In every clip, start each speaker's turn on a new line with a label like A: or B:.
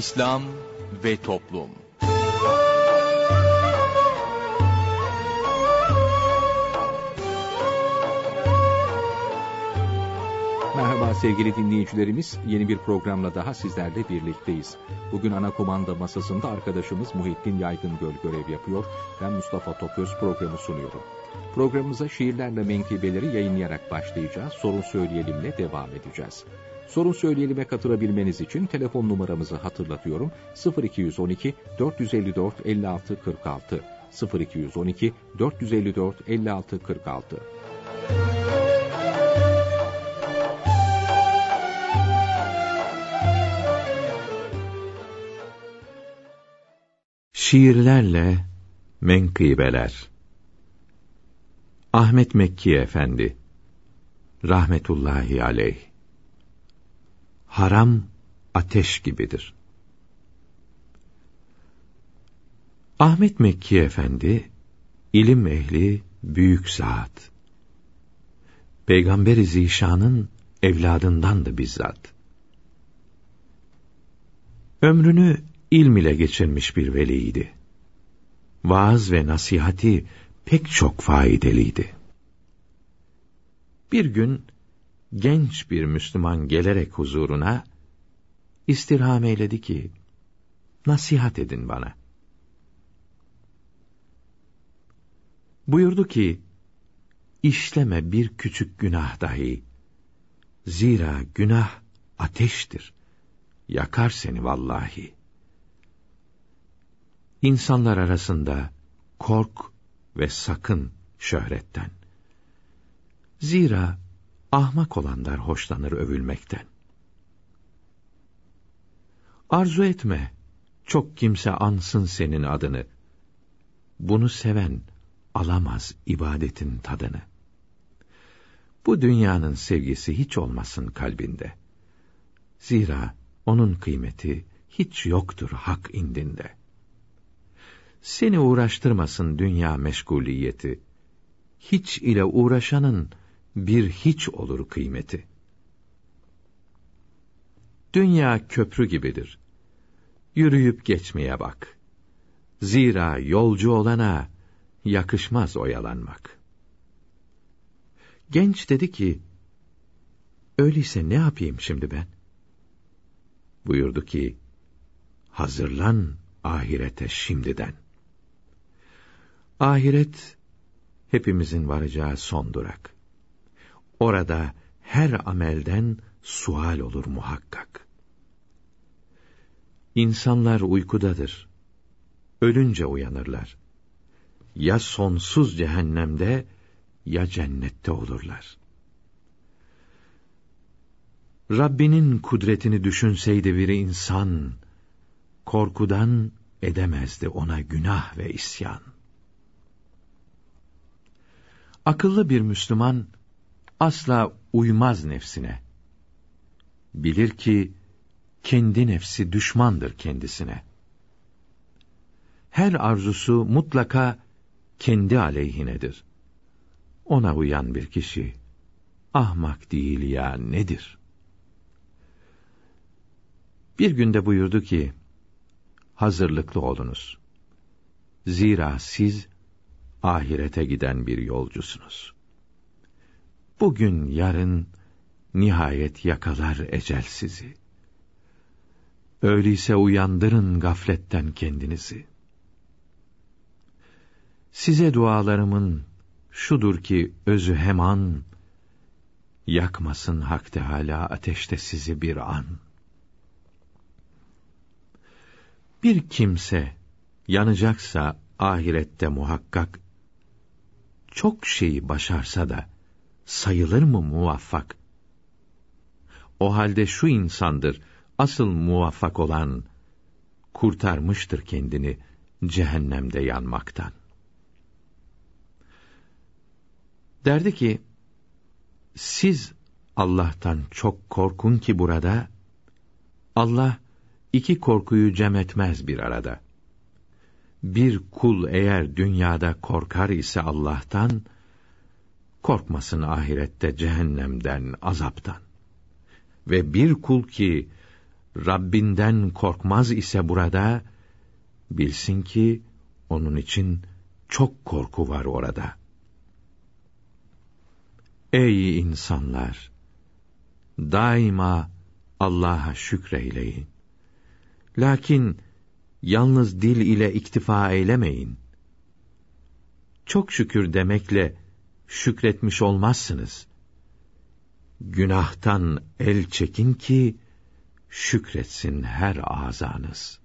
A: İslam ve Toplum
B: Merhaba sevgili dinleyicilerimiz. Yeni bir programla daha sizlerle birlikteyiz. Bugün ana komanda masasında arkadaşımız Muhittin Yaygıngöl görev yapıyor. Ben Mustafa Topöz programı sunuyorum. Programımıza şiirlerle menkıbeleri yayınlayarak başlayacağız. Sorun söyleyelimle devam edeceğiz. Sorun söyleyelim'e katılabilmeniz için telefon numaramızı hatırlatıyorum. 0212 454 56 46 0212 454 56 46
C: Şiirlerle Menkıbeler. Ahmet Mekki Efendi Rahmetullahi Aleyh Haram ateş gibidir. Ahmet Mekki Efendi ilim ehli büyük zat. Peygamber-i Zişan'ın evladındandı bizzat. Ömrünü ilm ile geçirmiş bir veliydi. Vaaz ve nasihati pek çok faydeliydi. Bir gün genç bir Müslüman gelerek huzuruna istirham eyledi ki nasihat edin bana. Buyurdu ki işleme bir küçük günah dahi. Zira günah ateştir. Yakar seni vallahi. İnsanlar arasında kork ve sakın şöhretten. Zira ahmak olanlar hoşlanır övülmekten. Arzu etme, çok kimse ansın senin adını. Bunu seven alamaz ibadetin tadını. Bu dünyanın sevgisi hiç olmasın kalbinde. Zira onun kıymeti hiç yoktur hak indinde. Seni uğraştırmasın dünya meşguliyeti. Hiç ile uğraşanın bir hiç olur kıymeti. Dünya köprü gibidir. Yürüyüp geçmeye bak. Zira yolcu olana yakışmaz oyalanmak. Genç dedi ki, öyleyse ne yapayım şimdi ben? Buyurdu ki, hazırlan ahirete şimdiden. Ahiret, hepimizin varacağı son durak. Orada her amelden sual olur muhakkak. İnsanlar uykudadır. Ölünce uyanırlar. Ya sonsuz cehennemde ya cennette olurlar. Rabbinin kudretini düşünseydi bir insan, korkudan edemezdi ona günah ve isyan. Akıllı bir Müslüman, asla uymaz nefsine. Bilir ki, kendi nefsi düşmandır kendisine. Her arzusu mutlaka kendi aleyhinedir. Ona uyan bir kişi, ahmak değil ya nedir? Bir günde buyurdu ki, hazırlıklı olunuz. Zira siz, ahirete giden bir yolcusunuz. Bugün yarın nihayet yakalar ecel sizi. Öyleyse uyandırın gafletten kendinizi. Size dualarımın şudur ki özü heman yakmasın Hak Teâlâ ateşte sizi bir an. Bir kimse yanacaksa ahirette muhakkak çok şeyi başarsa da sayılır mı muvaffak? O halde şu insandır asıl muvaffak olan kurtarmıştır kendini cehennemde yanmaktan. Derdi ki siz Allah'tan çok korkun ki burada Allah iki korkuyu cem etmez bir arada bir kul eğer dünyada korkar ise Allah'tan, korkmasın ahirette cehennemden, azaptan. Ve bir kul ki, Rabbinden korkmaz ise burada, bilsin ki onun için çok korku var orada. Ey insanlar! Daima Allah'a şükreyleyin. Lakin yalnız dil ile iktifa eylemeyin. Çok şükür demekle şükretmiş olmazsınız. Günahtan el çekin ki şükretsin her azanız.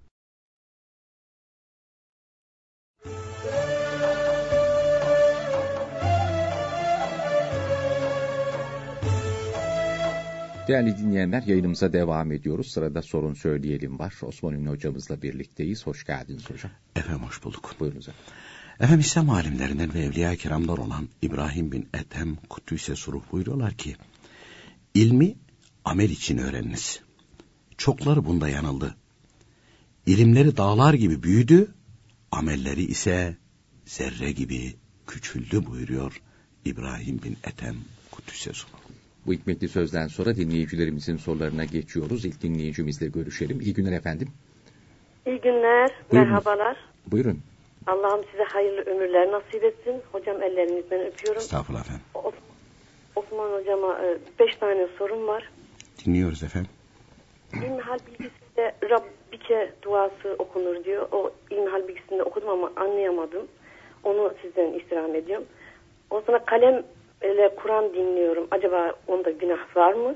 B: Değerli dinleyenler yayınımıza devam ediyoruz. Sırada sorun söyleyelim var. Osman Ünlü hocamızla birlikteyiz. Hoş geldiniz hocam.
D: Efendim hoş bulduk.
B: Buyurunuz efendim.
D: Efendim İslam alimlerinden ve evliya kiramlar olan İbrahim bin Ethem Kutüs'e sorup buyuruyorlar ki ilmi amel için öğreniniz. Çokları bunda yanıldı. İlimleri dağlar gibi büyüdü, amelleri ise zerre gibi küçüldü buyuruyor İbrahim bin Ethem Kutüs'e sorup.
B: Bu hikmetli sözden sonra dinleyicilerimizin sorularına geçiyoruz. İlk dinleyicimizle görüşelim. İyi günler efendim.
E: İyi günler,
B: Buyurun.
E: merhabalar.
B: Buyurun.
E: Allah'ım size hayırlı ömürler nasip etsin. Hocam ellerinizden öpüyorum.
D: Estağfurullah efendim.
E: Os- Osman hocama e, beş tane sorum var.
D: Dinliyoruz efendim.
E: İlmihal bilgisinde Rabbike duası okunur diyor. O İlmihal bilgisinde okudum ama anlayamadım. Onu sizden istirham ediyorum. O sonra kalem ile Kur'an dinliyorum. Acaba onda günah var mı?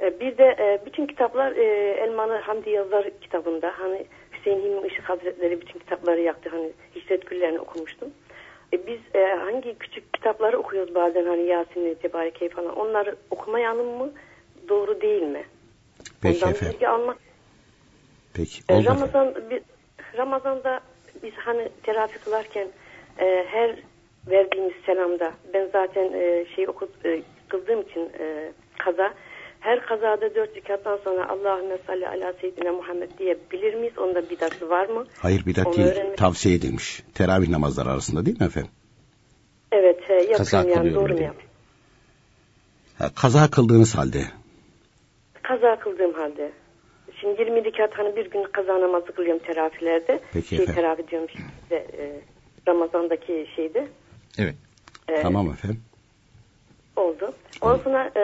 E: E, Bir de e, bütün kitaplar e, Elmalı Hamdi Yazar kitabında hani Hüseyin Hilmi Işık Hazretleri bütün kitapları yaktı. Hani Hicret Güllerini okumuştum. E, biz e, hangi küçük kitapları okuyoruz bazen hani Yasin'i, Tebarike'yi falan. Onları okumayalım mı? Doğru değil mi?
D: Peki
E: Ondan
D: efendim.
E: bilgi almak.
D: Peki.
E: E. Ramazan bir, Ramazan'da biz hani terapi kılarken e, her verdiğimiz selamda ben zaten e, şey oku, e, kıldığım için e, kaza her kazada dört rekattan sonra Allahümme salli ala seyyidina Muhammed diyebilir miyiz? Onda bidatı var mı?
D: Hayır bidat
E: Onu
D: değil.
E: öğrenmek-
D: Tavsiye edilmiş. Teravih namazları arasında değil mi efendim?
E: Evet e, yapıyorum
B: Kaza
E: yani doğru mu?
D: Ha, kaza kıldığınız halde.
E: Kaza kıldığım halde. Şimdi 20 rekat hani bir gün kaza namazı kılıyorum terafilerde.
D: Peki
E: şey
D: efendim.
E: terafi diyorum işte e, Ramazan'daki şeyde.
B: Evet.
E: E,
D: Tamam efendim.
E: Oldu. Ondan sonra e,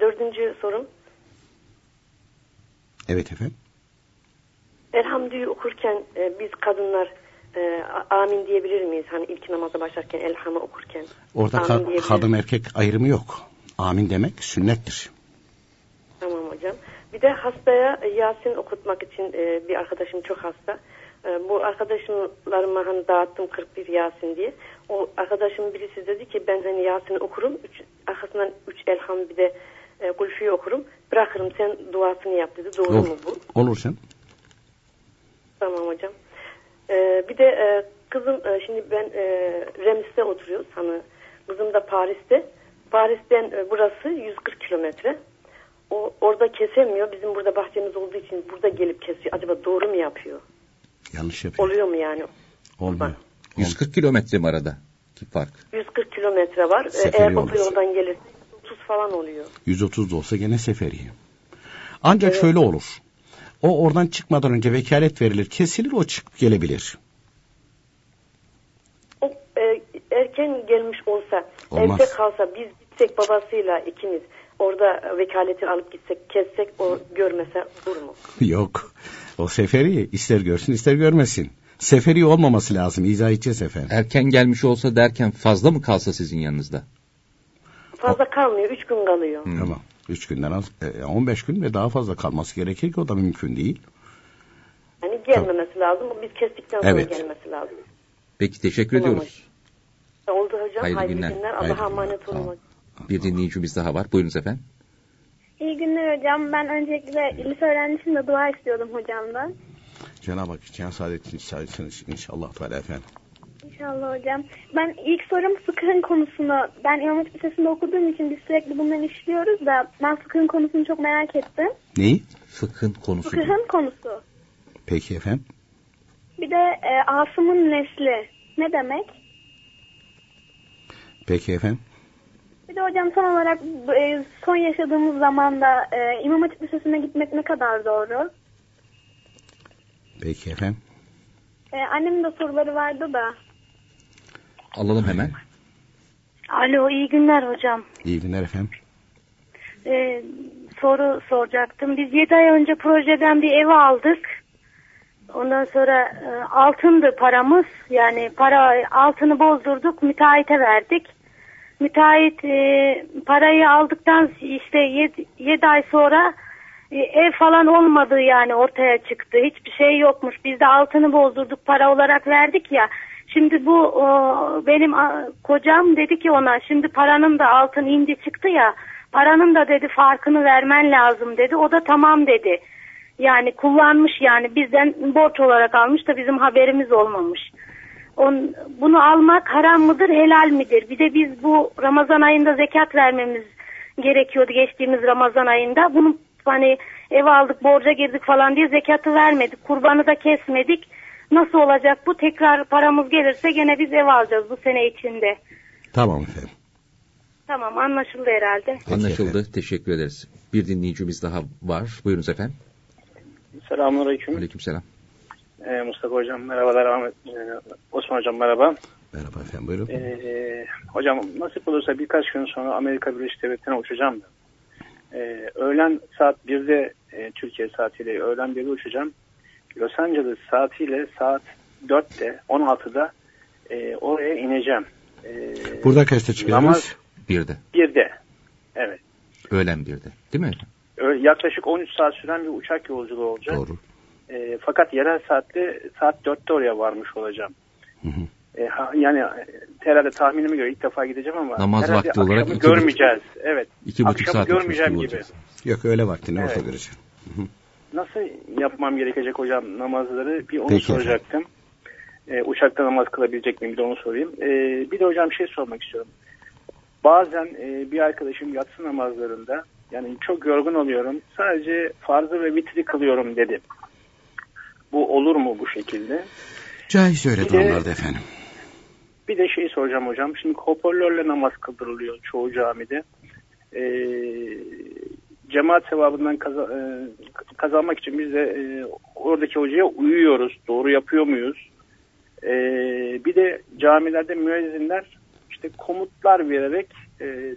E: dördüncü sorum.
D: Evet efendim.
E: Elhamdü'yü okurken e, biz kadınlar e, amin diyebilir miyiz? Hani ilk namaza başlarken elhamı okurken.
D: Orada ka- kadın erkek ayrımı yok. Amin demek sünnettir.
E: Tamam hocam. Bir de hastaya Yasin okutmak için e, bir arkadaşım çok hasta. E, bu arkadaşlarıma hani dağıttım 41 Yasin diye. O arkadaşım birisi dedi ki ben hani Yasin okurum. Üç, arkasından 3 elham bir de e, Gülfü'yü okurum. Bırakırım sen duasını yap dedi. Doğru
D: Olur.
E: mu bu?
D: Olur canım.
E: Tamam hocam. Ee, bir de e, kızım e, şimdi ben e, Rems'te oturuyoruz. Hani kızım da Paris'te. Paris'ten e, burası 140 kilometre. O orada kesemiyor. Bizim burada bahçemiz olduğu için burada gelip kesiyor. Acaba doğru mu yapıyor?
D: Yanlış yapıyor.
E: Oluyor mu yani?
D: Olmuyor.
B: 140 kilometre mi arada? Ki fark.
E: 140 kilometre var. Ee,
D: Seferi
E: Eğer
D: olması.
E: otoyoldan gelirse 30 falan oluyor.
D: 130 da olsa gene seferi. Ancak
E: Evet.
D: şöyle olur. O oradan çıkmadan önce vekalet verilir, kesilir, o çıkıp gelebilir.
E: O e, erken gelmiş olsa,
D: Olmaz.
E: evde kalsa biz gitsek babasıyla ikimiz orada vekaleti alıp gitsek, kessek o görmese olur mu?
D: Yok. O seferi ister görsün ister görmesin. Seferi olmaması lazım. İzah edeceğiz efendim.
B: Erken gelmiş olsa derken fazla mı kalsa sizin yanınızda?
E: Fazla kalmıyor. Üç gün kalıyor.
D: Tamam. Üç günden az, e, 15 gün ve daha fazla kalması gerekir ki o da mümkün değil.
E: Yani gelmemesi lazım. Biz kestikten sonra
D: Evet.
E: gelmesi lazım.
B: Peki teşekkür
E: Tamam
B: ediyoruz.
E: Oldu hocam.
B: Hayırlı
E: Hayırlı,
B: günler.
E: günler.
D: Hayırlı
E: Allah'a
D: günler.
E: emanet olun.
B: Tamam. Bir dinleyicimiz daha var. Buyurunuz efendim.
F: İyi günler hocam. Ben öncelikle lise öğrencisiyim de dua istiyordum hocamdan.
D: Cenab-ı Hak için saadetini sayesiniz inşallah Teala efendim.
F: İnşallah hocam. Ben ilk sorum fıkhın konusunu. Ben İmam Hatip Lisesi'nde okuduğum için biz sürekli bunları işliyoruz da ben fıkhın konusunu çok merak ettim.
D: Neyi?
B: Fıkhın konusu.
F: Fıkhın konusu.
D: Peki efendim.
F: Bir de e, Asım'ın nesli. Ne demek?
D: Peki efendim.
F: Bir de hocam son olarak e, son yaşadığımız zamanda e, İmam Hatip Lisesi'ne gitmek ne kadar doğru?
D: Peki efendim.
F: E, annemin de soruları vardı da.
B: Alalım hemen.
G: Alo iyi günler hocam.
D: İyi günler efendim.
G: Ee, soru soracaktım. Biz 7 ay önce projeden bir ev aldık. Ondan sonra e, altındı paramız. Yani para altını bozdurduk müteahhite verdik. Müteahhit e, parayı aldıktan işte 7 ay sonra e, ev falan olmadığı yani ortaya çıktı. Hiçbir şey yokmuş. Biz de altını bozdurduk para olarak verdik ya. Şimdi bu benim kocam dedi ki ona şimdi paranın da altın indi çıktı ya paranın da dedi farkını vermen lazım dedi. O da tamam dedi. Yani kullanmış yani bizden borç olarak almış da bizim haberimiz olmamış. On, bunu almak haram mıdır helal midir? Bir de biz bu Ramazan ayında zekat vermemiz gerekiyordu geçtiğimiz Ramazan ayında. Bunu hani ev aldık borca girdik falan diye zekatı vermedik. Kurbanı da kesmedik. Nasıl olacak bu? Tekrar paramız gelirse gene biz ev alacağız bu sene içinde.
D: Tamam efendim.
G: Tamam anlaşıldı herhalde.
B: Anlaşıldı.
D: efendim.
B: Teşekkür ederiz. Bir dinleyicimiz daha var. Buyurunuz efendim.
H: Selamünaleyküm.
B: Aleykümselam.
H: Ee, Mustafa Hocam merhabalar. Ahmet, e, Osman Hocam merhaba.
D: Merhaba efendim buyurun.
H: Ee, hocam nasip olursa birkaç gün sonra Amerika Birleşik Devletleri'ne uçacağım. Ee, öğlen saat 1'de e, Türkiye saatiyle öğlen 1'de uçacağım. Los Angeles saatiyle saat 4'te 16'da e, oraya ineceğim. Ee,
D: Burada kaçta çıkıyoruz?
H: namaz
B: Bir de.
H: 1'de. Evet.
B: Öğlen bir de. Değil mi?
H: Yaklaşık 13 saat süren bir uçak yolculuğu olacak.
D: Doğru.
H: E, fakat yerel saatte saat 4'te oraya varmış olacağım.
D: Hı hı.
H: E, ha- yani e, herhalde tahminime göre ilk defa gideceğim ama
B: Namaz
H: herhalde
B: vakti olarak
H: akşamı
B: iki buçuk-
H: görmeyeceğiz. Evet.
B: İki buçuk
H: akşamı
B: saat
H: görmeyeceğim
B: gibi
H: gibi.
B: olacağız.
D: Yok öyle vaktini
H: Evet.
D: orta vereceğim.
H: Nasıl yapmam gerekecek hocam namazları? Bir onu
D: Peki
H: soracaktım. E, uçakta namaz kılabilecek miyim? Bir de onu sorayım. E, bir de hocam şey sormak istiyorum. Bazen e, bir arkadaşım yatsı namazlarında yani çok yorgun oluyorum. Sadece farzı ve vitri kılıyorum dedi. Bu olur mu bu şekilde?
D: Caiz öyle durumlarda efendim.
H: Bir de şey soracağım hocam. Şimdi hoparlörle namaz kıldırılıyor çoğu camide. Ee, cemaat sevabından e, kazanmak için biz de e, oradaki hocaya uyuyoruz. Doğru yapıyor muyuz? Ee, bir de camilerde müezzinler işte komutlar vererek e,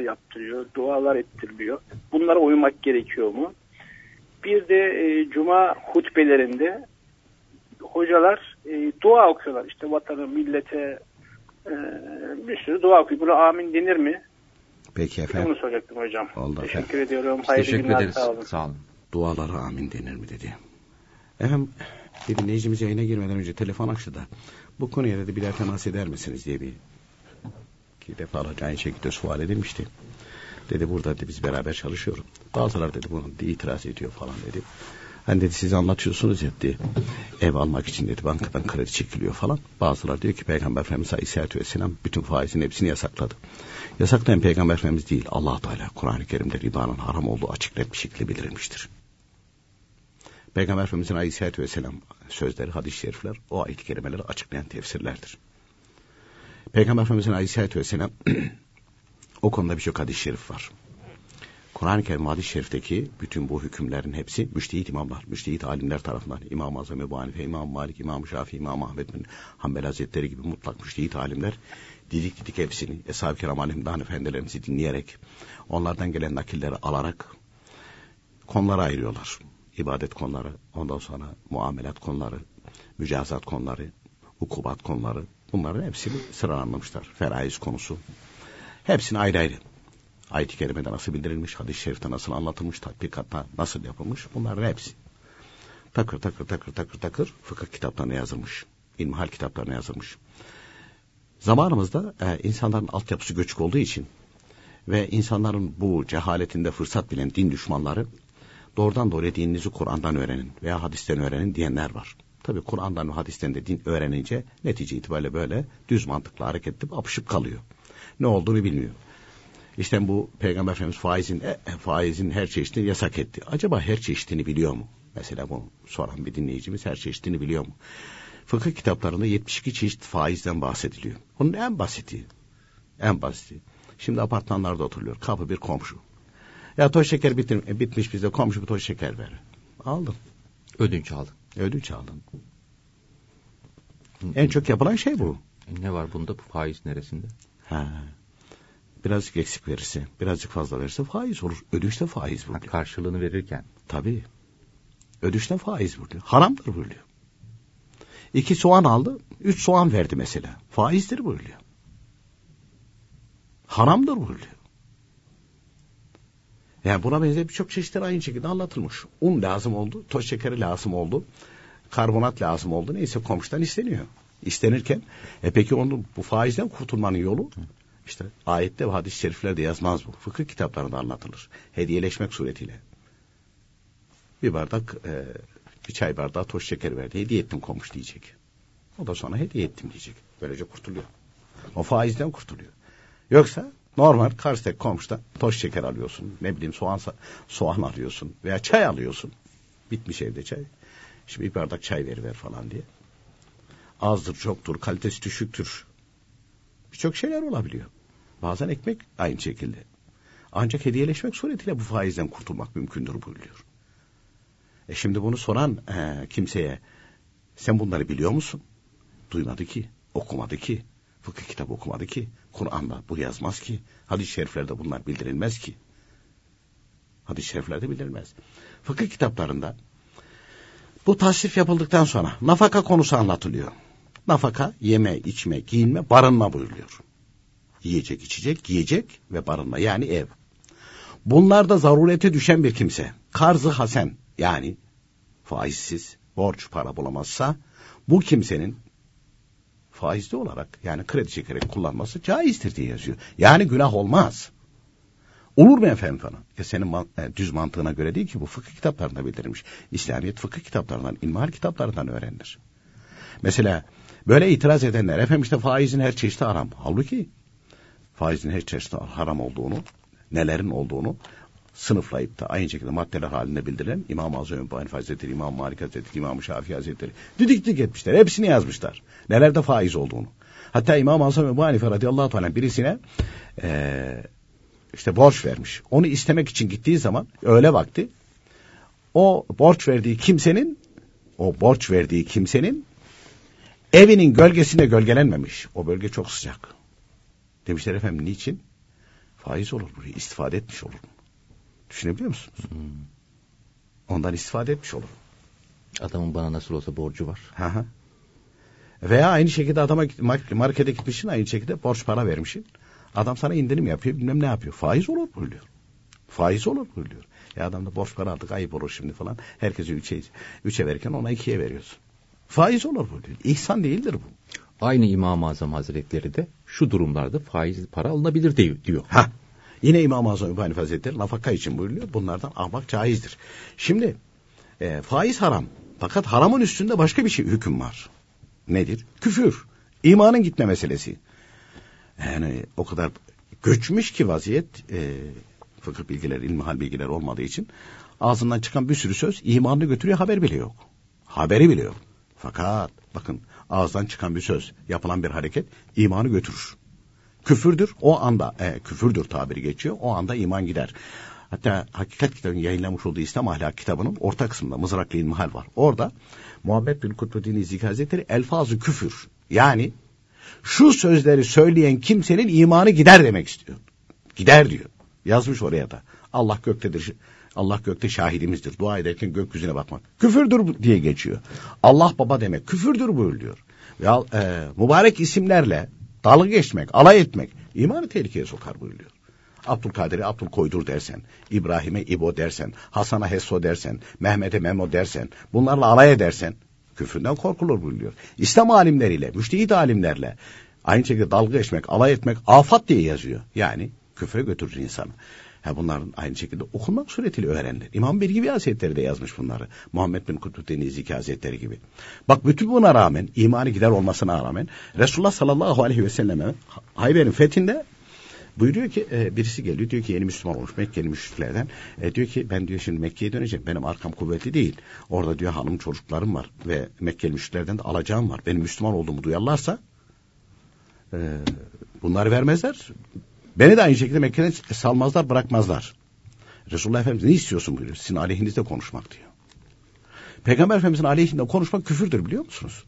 H: yaptırıyor, dualar ettiriliyor. Bunlara uymak gerekiyor mu? Bir de e, cuma hutbelerinde hocalar e, dua okuyorlar. İşte vatanı, millete e, bir sürü dua okuyor. Buna amin denir mi?
D: Peki
H: Bir
D: efendim.
H: Bunu soracaktım hocam.
D: Oldu
H: Teşekkür
D: efendim.
H: ediyorum. Hayırlı
B: teşekkür
H: günler.
B: ederiz.
H: Sağ olun.
B: Sağ olun.
D: Dualara amin denir mi dedi. Efendim bir dinleyicimiz yayına girmeden önce telefon açtı da bu konuya dedi birer temas eder misiniz diye bir iki defalarca aynı şekilde sual edilmişti. Dedi burada dedi, biz beraber çalışıyoruz. Bazıları dedi bunu itiraz ediyor falan dedi. Hani dedi siz anlatıyorsunuz ya dedi ev almak için dedi bankadan kredi çekiliyor falan. Bazıları diyor ki Peygamber Efendimiz Aleyhisselatü Vesselam bütün faizin hepsini yasakladı. Yasaklayan Peygamber Efendimiz değil allah Teala Kur'an-ı Kerim'de ribanın haram olduğu açık net bir şekilde bildirilmiştir. Peygamber Efendimizin Aleyhisselatü Vesselam sözleri, hadis-i şerifler o ayet-i kerimeleri açıklayan tefsirlerdir. Peygamber Efendimizin Aleyhisselatü Vesselam o konuda birçok hadis-i şerif var. Kur'an-ı Kerim hadis-i şerifteki bütün bu hükümlerin hepsi müştehit imamlar, müştehit alimler tarafından İmam-ı Azam Ebu Hanife, İmam Malik, İmam Şafii, İmam Ahmet bin Hanbel Hazretleri gibi mutlak müştehit alimler didik didik hepsini Eshab-ı Kiram Alimdan efendilerimizi dinleyerek onlardan gelen nakilleri alarak konulara ayırıyorlar. İbadet konuları, ondan sonra muamelat konuları, mücazat konuları, hukubat konuları bunların hepsini sıralanmışlar. Feraiz konusu. Hepsini ayrı ayrı. Ayet-i Kerime'de nasıl bildirilmiş, hadis-i şerifte nasıl anlatılmış, tatbikatta nasıl yapılmış bunların hepsi. Takır takır takır takır takır fıkıh kitaplarına yazılmış. İlmihal kitaplarına yazılmış. Zamanımızda e, insanların altyapısı göçük olduğu için ve insanların bu cehaletinde fırsat bilen din düşmanları doğrudan doğruya dininizi Kur'an'dan öğrenin veya hadisten öğrenin diyenler var. Tabi Kur'an'dan ve hadisten de din öğrenince netice itibariyle böyle düz mantıkla hareket edip apışıp kalıyor. Ne olduğunu bilmiyor. İşte bu Peygamber Efendimiz faizin, e, faizin her çeşidini yasak etti. Acaba her çeşidini biliyor mu? Mesela bu soran bir dinleyicimiz her çeşidini biliyor mu? Fıkıh kitaplarında 72 çeşit faizden bahsediliyor. Onun en basiti, en basiti. Şimdi apartmanlarda oturuyor. Kapı bir komşu. Ya toz şeker bitir, e, bitmiş bize komşu bir toz şeker ver. Aldım.
B: Ödünç aldın.
D: Ödünç aldım. En çok yapılan şey bu.
B: E, Ne var bunda? Bu faiz neresinde?
D: Ha. Birazcık eksik verirse, birazcık fazla verirse faiz olur. Ödünçte faiz
B: Ha,
D: buluyor.
B: karşılığını verirken.
D: Tabii. Ödünçte faiz buluyor. Haramdır buluyor. İki soğan aldı, üç soğan verdi mesela. Faizdir buluyor. Haramdır buluyor. Yani buna benzer birçok çeşitler aynı şekilde anlatılmış. Un lazım oldu, toz şekeri lazım oldu, karbonat lazım oldu. Neyse komşudan isteniyor. İstenirken, e peki onun bu faizden kurtulmanın yolu işte ayette ve hadis-i şeriflerde yazmaz bu. Fıkıh kitaplarında anlatılır. Hediyeleşmek suretiyle. Bir bardak, e, bir çay bardağı toz şeker verdi. Hediye ettim komşu diyecek. O da sonra hediye ettim diyecek. Böylece kurtuluyor. O faizden kurtuluyor. Yoksa normal karşıdaki komşudan toz şeker alıyorsun. Ne bileyim soğan, soğan alıyorsun. Veya çay alıyorsun. Bitmiş evde çay. Şimdi bir bardak çay ver ver falan diye. Azdır çoktur kalitesi düşüktür. Birçok şeyler olabiliyor. Bazen ekmek aynı şekilde. Ancak hediyeleşmek suretiyle bu faizden kurtulmak mümkündür buyuruyor. E şimdi bunu soran e, kimseye sen bunları biliyor musun? Duymadı ki, okumadı ki, fıkıh kitabı okumadı ki, Kur'an'da bu yazmaz ki, hadis-i şeriflerde bunlar bildirilmez ki. Hadis-i şeriflerde bildirilmez. Fıkıh kitaplarında bu tasnif yapıldıktan sonra nafaka konusu anlatılıyor. Nafaka yeme, içme, giyinme, barınma buyuruyor. Yiyecek, içecek, giyecek ve barınma yani ev. Bunlarda zarurete düşen bir kimse karzı hasen yani faizsiz borç para bulamazsa bu kimsenin faizli olarak yani kredi çekerek kullanması caizdir diye yazıyor. Yani günah olmaz. Olur mu efendim falan? Ya senin man- e, düz mantığına göre değil ki bu fıkıh kitaplarında bildirilmiş. İslamiyet fıkıh kitaplarından, ilmihal kitaplarından öğrenilir. Mesela böyle itiraz edenler efendim işte faizin her çeşidi haram. Halbuki faizin her çeşidi haram olduğunu, nelerin olduğunu sınıflayıp da aynı şekilde maddeler halinde bildirilen İmam-ı Azam Ebu Hazretleri, İmam Malik Hazretleri, İmam Şafii Hazretleri didik didik etmişler. Hepsini yazmışlar. Nelerde faiz olduğunu. Hatta İmam-ı Azam Ebu Hanife radıyallahu anh birisine eee işte borç vermiş. Onu istemek için gittiği zaman öğle vakti o borç verdiği kimsenin o borç verdiği kimsenin evinin gölgesinde gölgelenmemiş. O bölge çok sıcak. Demişler efendim niçin? Faiz olur buraya istifade etmiş olur. Düşünebiliyor musunuz? Ondan istifade etmiş olur.
B: Adamın bana nasıl olsa borcu var.
D: Hı hı. Veya aynı şekilde adama mark- markete gitmişsin aynı şekilde borç para vermişsin. Adam sana indirim yapıyor bilmem ne yapıyor. Faiz olur buyuruyor. Faiz olur buyuruyor. Ya adam da borç para aldık ayıp olur şimdi falan. Herkese üçe, üçe verirken ona ikiye veriyorsun. Faiz olur buyuruyor. İhsan değildir bu.
B: Aynı İmam-ı Azam Hazretleri de şu durumlarda faizli para alınabilir diyor.
D: Ha. Yine İmam-ı Azam İbni Hanife Hazretleri nafaka için buyuruyor. Bunlardan almak caizdir. Şimdi e, faiz haram. Fakat haramın üstünde başka bir şey hüküm var. Nedir? Küfür. İmanın gitme meselesi. Yani o kadar göçmüş ki vaziyet e, fıkıh bilgileri, ilmihal bilgileri olmadığı için ağzından çıkan bir sürü söz imanını götürüyor haber bile yok. Haberi bile yok. Fakat bakın ağızdan çıkan bir söz, yapılan bir hareket imanı götürür. Küfürdür o anda, e, küfürdür tabiri geçiyor. O anda iman gider. Hatta Hakikat kitabının yayınlamış olduğu İslam ahlak kitabının orta kısmında Mızraklı İlmihal var. Orada Muhammed bin Kutbuddin İzzik Hazretleri elfazı küfür yani şu sözleri söyleyen kimsenin imanı gider demek istiyor. Gider diyor. Yazmış oraya da. Allah göktedir. Allah gökte şahidimizdir. Dua ederken gökyüzüne bakmak. Küfürdür diye geçiyor. Allah baba demek küfürdür buyuruyor. Ya e, mübarek isimlerle dalga geçmek, alay etmek imanı tehlikeye sokar buyuruyor. Abdülkadir'e Abdül Koydur dersen, İbrahim'e İbo dersen, Hasan'a Hesso dersen, Mehmet'e Memo dersen, bunlarla alay edersen küfründen korkulur buyuruyor. İslam alimleriyle, müştehit alimlerle aynı şekilde dalga geçmek, alay etmek afat diye yazıyor. Yani küfre götürür insanı. Ha bunların aynı şekilde okunmak suretiyle öğrenilir. İmam Bilgi Hazretleri de yazmış bunları. Muhammed bin Kutbuddin İziki Hazretleri gibi. Bak bütün buna rağmen, imanı gider olmasına rağmen Resulullah sallallahu aleyhi ve selleme Hayber'in fethinde Buyuruyor ki e, birisi geliyor diyor ki yeni Müslüman olmuş Mekkeli müşriklerden. E, diyor ki ben diyor şimdi Mekke'ye döneceğim. Benim arkam kuvvetli değil. Orada diyor hanım çocuklarım var ve Mekkeli müşriklerden de alacağım var. Benim Müslüman olduğumu duyarlarsa e, bunları vermezler. Beni de aynı şekilde Mekke'den salmazlar bırakmazlar. Resulullah Efendimiz ne istiyorsun buyuruyor. Sizin aleyhinizde konuşmak diyor. Peygamber Efendimizin aleyhinde konuşmak küfürdür biliyor musunuz?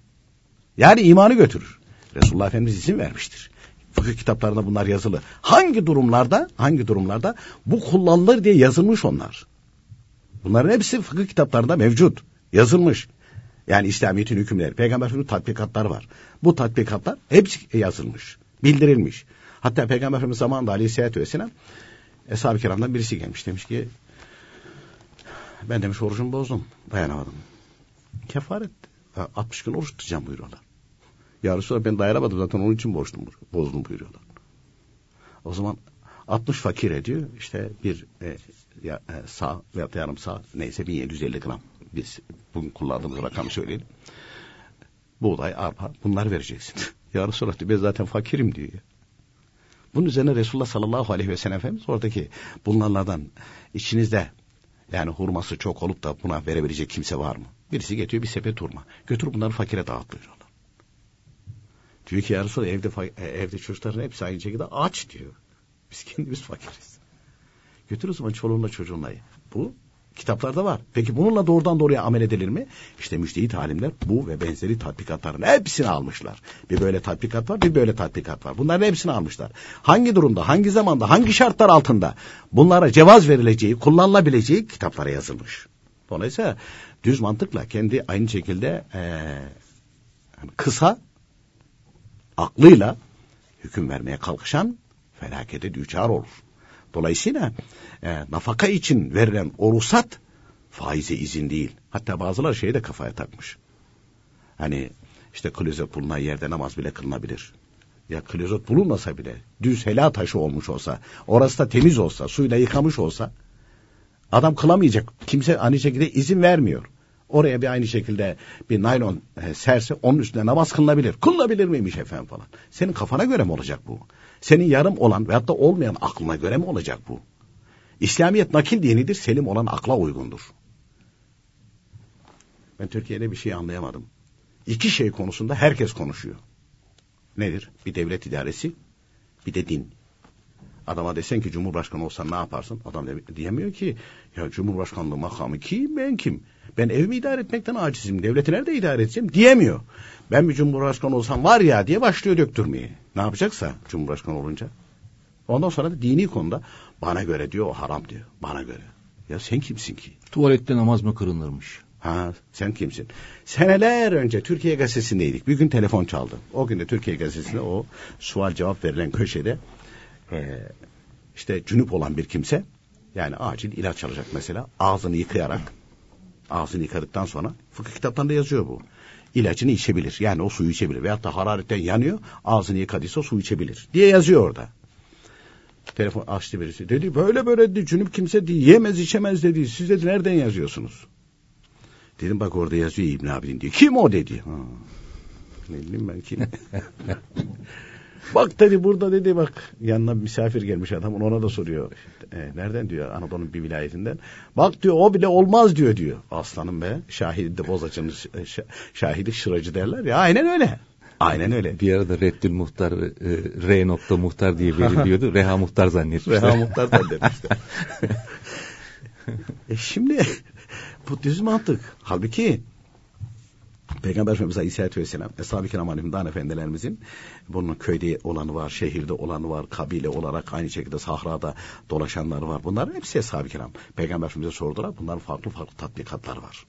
D: Yani imanı götürür. Resulullah Efendimiz izin vermiştir. Fıkıh kitaplarında bunlar yazılı. Hangi durumlarda, hangi durumlarda bu kullanılır diye yazılmış onlar. Bunların hepsi fıkıh kitaplarında mevcut. Yazılmış. Yani İslamiyet'in hükümleri. Peygamber Efendimiz'in tatbikatları var. Bu tatbikatlar hepsi yazılmış. Bildirilmiş. Hatta Peygamber Efendimiz zamanında Aleyhisselatü Vesselam Eshab-ı Kiram'dan birisi gelmiş. Demiş ki ben demiş orucumu bozdum. Dayanamadım. Kefaret. 60 gün oruç tutacağım buyuruyorlar. Ya Resulallah ben dayanamadım zaten onun için bozdum, bozdum buyuruyorlar. O zaman 60 fakir ediyor. İşte bir e, ya, e, sağ veya yarım sağ neyse 1750 gram. Biz bugün kullandığımız rakamı söyleyelim. Buğday, arpa bunlar vereceksin. ya Resulallah diyor ben zaten fakirim diyor. Bunun üzerine Resulullah sallallahu aleyhi ve sellem Efendimiz oradaki bunlardan içinizde yani hurması çok olup da buna verebilecek kimse var mı? Birisi getiriyor bir sepet hurma. Götür bunları fakire dağıt buyuruyorlar. Diyor ki ya Resulallah evde, e, evde çocukların hepsi aynı şekilde aç diyor. Biz kendimiz fakiriz. Götür o zaman çoluğunla çocuğunla. Bu kitaplarda var. Peki bununla doğrudan doğruya amel edilir mi? İşte müştehit alimler bu ve benzeri tatbikatların hepsini almışlar. Bir böyle tatbikat var, bir böyle tatbikat var. Bunların hepsini almışlar. Hangi durumda, hangi zamanda, hangi şartlar altında bunlara cevaz verileceği, kullanılabileceği kitaplara yazılmış. Dolayısıyla düz mantıkla kendi aynı şekilde ee, kısa aklıyla hüküm vermeye kalkışan felakete düçar olur. Dolayısıyla e, nafaka için verilen o ruhsat faize izin değil. Hatta bazılar şeyi de kafaya takmış. Hani işte klozet bulunan yerde namaz bile kılınabilir. Ya klozet bulunmasa bile düz helal taşı olmuş olsa, orası da temiz olsa, suyla yıkamış olsa adam kılamayacak. Kimse aynı şekilde izin vermiyor. Oraya bir aynı şekilde bir naylon e, serse onun üstünde namaz kılınabilir. Kılınabilir miymiş efendim falan. Senin kafana göre mi olacak bu? Senin yarım olan veyahut da olmayan aklına göre mi olacak bu? İslamiyet nakil dinidir, selim olan akla uygundur. Ben Türkiye'de bir şey anlayamadım. İki şey konusunda herkes konuşuyor. Nedir? Bir devlet idaresi, bir de din. Adama desen ki Cumhurbaşkanı olsan ne yaparsın? Adam diyemiyor ki ya Cumhurbaşkanlığı makamı kim ben kim? Ben evimi idare etmekten acizim. Devleti nerede idare edeceğim? Diyemiyor. Ben bir Cumhurbaşkanı olsam var ya diye başlıyor döktürmeye. Ne yapacaksa Cumhurbaşkanı olunca. Ondan sonra da dini konuda bana göre diyor o haram diyor. Bana göre. Ya sen kimsin ki?
B: Tuvalette namaz mı kırılırmış?
D: Ha sen kimsin? Seneler önce Türkiye Gazetesi'ndeydik. Bir gün telefon çaldı. O gün de Türkiye Gazetesi'nde o sual cevap verilen köşede e, işte cünüp olan bir kimse yani acil ilaç alacak mesela ağzını yıkayarak ağzını yıkadıktan sonra fıkıh kitaplarında yazıyor bu. İlacını içebilir. Yani o suyu içebilir. Veyahut da hararetten yanıyor ağzını yıkadıysa su içebilir diye yazıyor orada. Telefon açtı birisi. Dedi böyle böyle dedi. Cünüp kimse dedi, yemez içemez dedi. Siz dedi nereden yazıyorsunuz? Dedim bak orada yazıyor İbn Abidin diyor. Kim o dedi. Ha. Ne bileyim ben kim. bak dedi burada dedi bak yanına misafir gelmiş adam ona da soruyor. E, nereden diyor Anadolu'nun bir vilayetinden. Bak diyor o bile olmaz diyor diyor. Aslanım be şahidi de bozacının şahidi şıracı derler ya aynen öyle. Aynen öyle.
B: Bir arada Reddül Muhtar, e, R nokta muhtar diye veriliyordu. Reha Muhtar zannetmişler.
D: Reha Muhtar zannetmişler. e şimdi bu düz mantık. Halbuki Peygamber Efendimiz Aleyhisselatü Vesselam, Eshab-ı Kiram Aleyhimdan Efendilerimizin bunun köyde olanı var, şehirde olanı var, kabile olarak aynı şekilde sahrada dolaşanlar var. Bunların hepsi Eshab-ı Kiram. Peygamber Efendimiz'e sordular. Bunların farklı farklı tatbikatları var.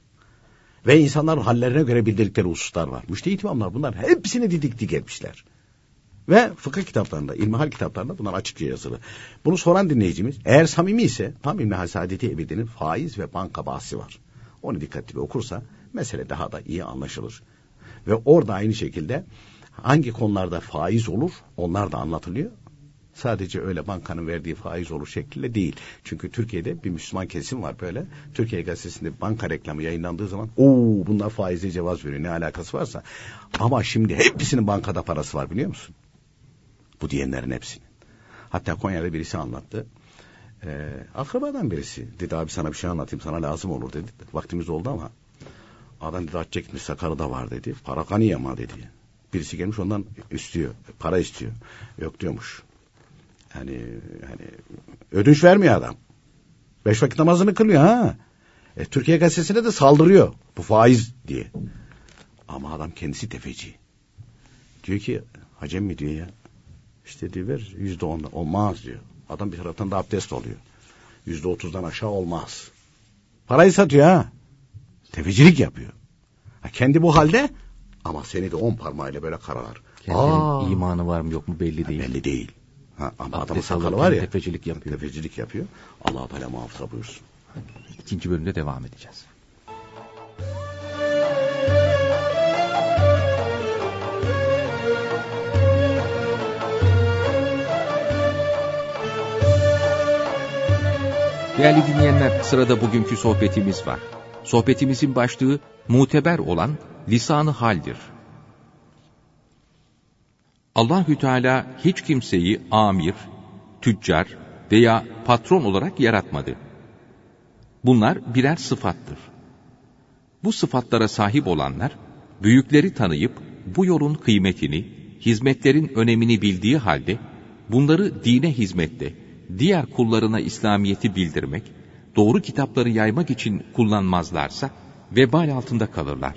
D: Ve insanların hallerine göre bildirdikleri hususlar var. Müştehit imamlar bunlar hepsini didik dik etmişler. Ve fıkıh kitaplarında, ilmihal kitaplarında bunlar açıkça yazılı. Bunu soran dinleyicimiz eğer samimi ise tam İbn-i Hasadeti Ebidi'nin faiz ve banka bahsi var. Onu dikkatli okursa mesele daha da iyi anlaşılır. Ve orada aynı şekilde hangi konularda faiz olur onlar da anlatılıyor. Sadece öyle bankanın verdiği faiz olur şekliyle değil. Çünkü Türkiye'de bir Müslüman kesim var böyle. Türkiye gazetesinde banka reklamı yayınlandığı zaman ooo bunlar faize cevaz veriyor ne alakası varsa. Ama şimdi hepsinin bankada parası var biliyor musun? Bu diyenlerin hepsinin. Hatta Konya'da birisi anlattı. Ee, akrabadan birisi. Dedi abi sana bir şey anlatayım sana lazım olur dedi. Vaktimiz oldu ama adam dedi aç çekmiş sakarı da var dedi. Para kanıyama dedi. Birisi gelmiş ondan istiyor. Para istiyor. Yok diyormuş. Yani yani ödünç vermiyor adam. Beş vakit namazını kılıyor ha. E, Türkiye gazetesine de saldırıyor. Bu faiz diye. Ama adam kendisi tefeci. Diyor ki hacem mi diyor ya. İşte diyor ver yüzde onda olmaz diyor. Adam bir taraftan da abdest oluyor. Yüzde otuzdan aşağı olmaz. Parayı satıyor ha. Tefecilik yapıyor. Ha, kendi bu halde ama seni de on parmağıyla böyle karalar.
B: Kendinin
D: Aa.
B: imanı var mı yok mu belli değil.
D: Belli değil. Ha, ama adamın sakalı var ya.
B: tefecilik yapıyor.
D: Tefecilik yapıyor. Allah Teala muhafaza buyursun.
B: İkinci bölümde devam edeceğiz. Değerli dinleyenler, sırada bugünkü sohbetimiz var. Sohbetimizin başlığı muteber olan lisanı haldir. Allahü Teala hiç kimseyi amir, tüccar veya patron olarak yaratmadı. Bunlar birer sıfattır. Bu sıfatlara sahip olanlar, büyükleri tanıyıp bu yolun kıymetini, hizmetlerin önemini bildiği halde, bunları dine hizmette, diğer kullarına İslamiyet'i bildirmek, doğru kitapları yaymak için kullanmazlarsa, vebal altında kalırlar.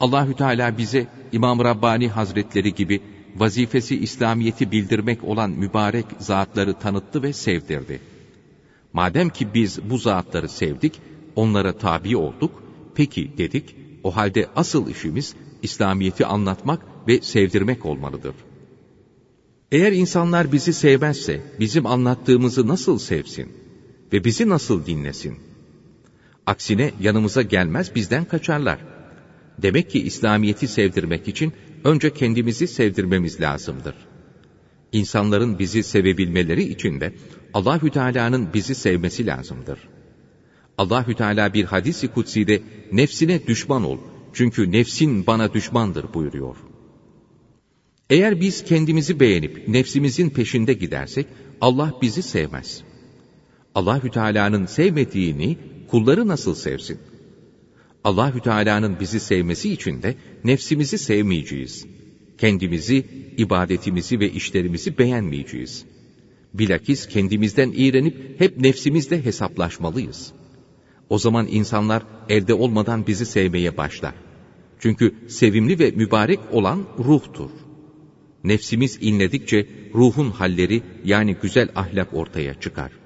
B: Allahü Teala bize İmam Rabbani Hazretleri gibi vazifesi İslamiyet'i bildirmek olan mübarek zatları tanıttı ve sevdirdi. Madem ki biz bu zatları sevdik, onlara tabi olduk, peki dedik, o halde asıl işimiz İslamiyet'i anlatmak ve sevdirmek olmalıdır. Eğer insanlar bizi sevmezse, bizim anlattığımızı nasıl sevsin ve bizi nasıl dinlesin? Aksine yanımıza gelmez bizden kaçarlar. Demek ki İslamiyet'i sevdirmek için önce kendimizi sevdirmemiz lazımdır. İnsanların bizi sevebilmeleri için de Allahü Teala'nın bizi sevmesi lazımdır. Allahü Teala bir hadisi kutsi'de nefsine düşman ol çünkü nefsin bana düşmandır buyuruyor. Eğer biz kendimizi beğenip nefsimizin peşinde gidersek Allah bizi sevmez. Allahü Teala'nın sevmediğini kulları nasıl sevsin? Allahü Teala'nın bizi sevmesi için de nefsimizi sevmeyeceğiz. Kendimizi, ibadetimizi ve işlerimizi beğenmeyeceğiz. Bilakis kendimizden iğrenip hep nefsimizle hesaplaşmalıyız. O zaman insanlar elde olmadan bizi sevmeye başlar. Çünkü sevimli ve mübarek olan ruhtur. Nefsimiz inledikçe ruhun halleri yani güzel ahlak ortaya çıkar.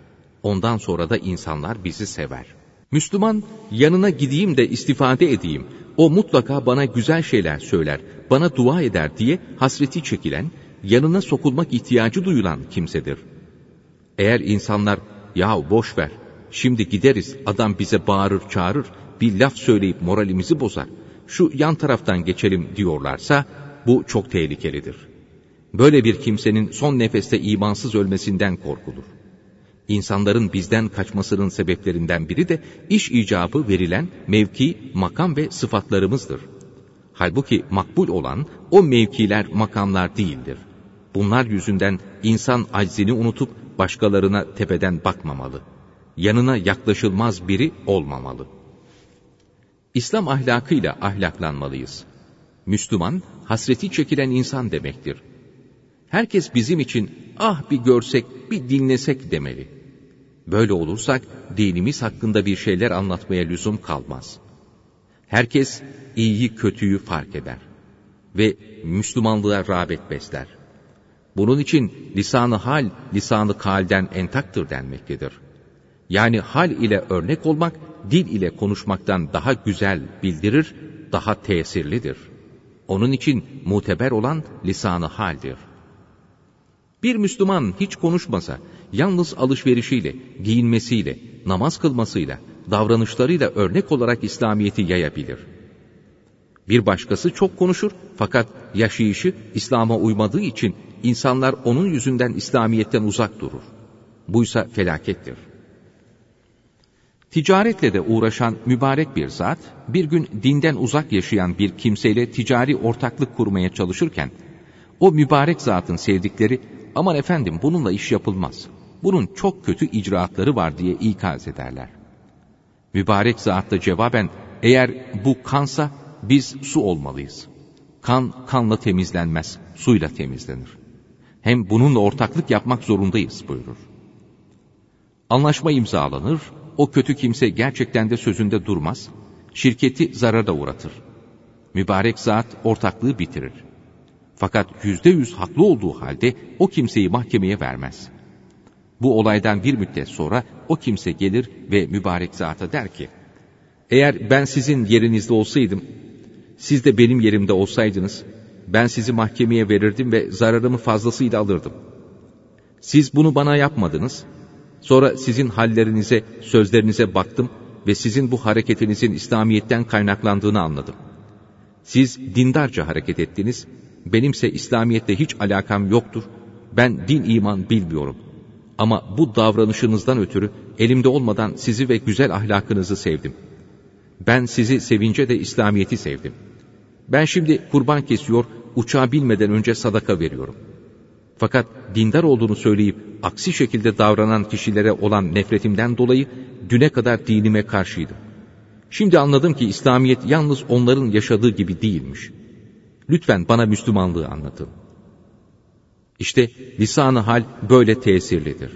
B: Ondan sonra da insanlar bizi sever. Müslüman yanına gideyim de istifade edeyim. O mutlaka bana güzel şeyler söyler, bana dua eder diye hasreti çekilen, yanına sokulmak ihtiyacı duyulan kimsedir. Eğer insanlar ya boş ver, şimdi gideriz adam bize bağırır çağırır, bir laf söyleyip moralimizi bozar, şu yan taraftan geçelim diyorlarsa bu çok tehlikelidir. Böyle bir kimsenin son nefeste imansız ölmesinden korkulur. İnsanların bizden kaçmasının sebeplerinden biri de iş icabı verilen mevki, makam ve sıfatlarımızdır. Halbuki makbul olan o mevkiler, makamlar değildir. Bunlar yüzünden insan aczini unutup başkalarına tepeden bakmamalı. Yanına yaklaşılmaz biri olmamalı. İslam ahlakıyla ahlaklanmalıyız. Müslüman, hasreti çekilen insan demektir. Herkes bizim için ah bir görsek, bir dinlesek demeli. Böyle olursak dinimiz hakkında bir şeyler anlatmaya lüzum kalmaz. Herkes iyiyi kötüyü fark eder ve Müslümanlığa rağbet besler. Bunun için lisanı hal, lisanı kalden entaktır denmektedir. Yani hal ile örnek olmak, dil ile konuşmaktan daha güzel bildirir, daha tesirlidir. Onun için muteber olan lisanı haldir. Bir Müslüman hiç konuşmasa, yalnız alışverişiyle, giyinmesiyle, namaz kılmasıyla, davranışlarıyla örnek olarak İslamiyet'i yayabilir. Bir başkası çok konuşur fakat yaşayışı İslam'a uymadığı için insanlar onun yüzünden İslamiyet'ten uzak durur. Buysa felakettir. Ticaretle de uğraşan mübarek bir zat, bir gün dinden uzak yaşayan bir kimseyle ticari ortaklık kurmaya çalışırken, o mübarek zatın sevdikleri, aman efendim bununla iş yapılmaz, bunun çok kötü icraatları var diye ikaz ederler. Mübarek zat da cevaben, eğer bu kansa biz su olmalıyız. Kan, kanla temizlenmez, suyla temizlenir. Hem bununla ortaklık yapmak zorundayız buyurur. Anlaşma imzalanır, o kötü kimse gerçekten de sözünde durmaz, şirketi zarara uğratır. Mübarek zat ortaklığı bitirir. Fakat yüzde yüz haklı olduğu halde o kimseyi mahkemeye vermez. Bu olaydan bir müddet sonra o kimse gelir ve mübarek zata der ki, eğer ben sizin yerinizde olsaydım, siz de benim yerimde olsaydınız, ben sizi mahkemeye verirdim ve zararımı fazlasıyla alırdım. Siz bunu bana yapmadınız, sonra sizin hallerinize, sözlerinize baktım ve sizin bu hareketinizin İslamiyet'ten kaynaklandığını anladım. Siz dindarca hareket ettiniz, benimse İslamiyet'te hiç alakam yoktur, ben din iman bilmiyorum. Ama bu davranışınızdan ötürü elimde olmadan sizi ve güzel ahlakınızı sevdim. Ben sizi sevince de İslamiyet'i sevdim. Ben şimdi kurban kesiyor, uçağa bilmeden önce sadaka veriyorum. Fakat dindar olduğunu söyleyip aksi şekilde davranan kişilere olan nefretimden dolayı düne kadar dinime karşıydım. Şimdi anladım ki İslamiyet yalnız onların yaşadığı gibi değilmiş. Lütfen bana Müslümanlığı anlatın. İşte lisanı hal böyle tesirlidir.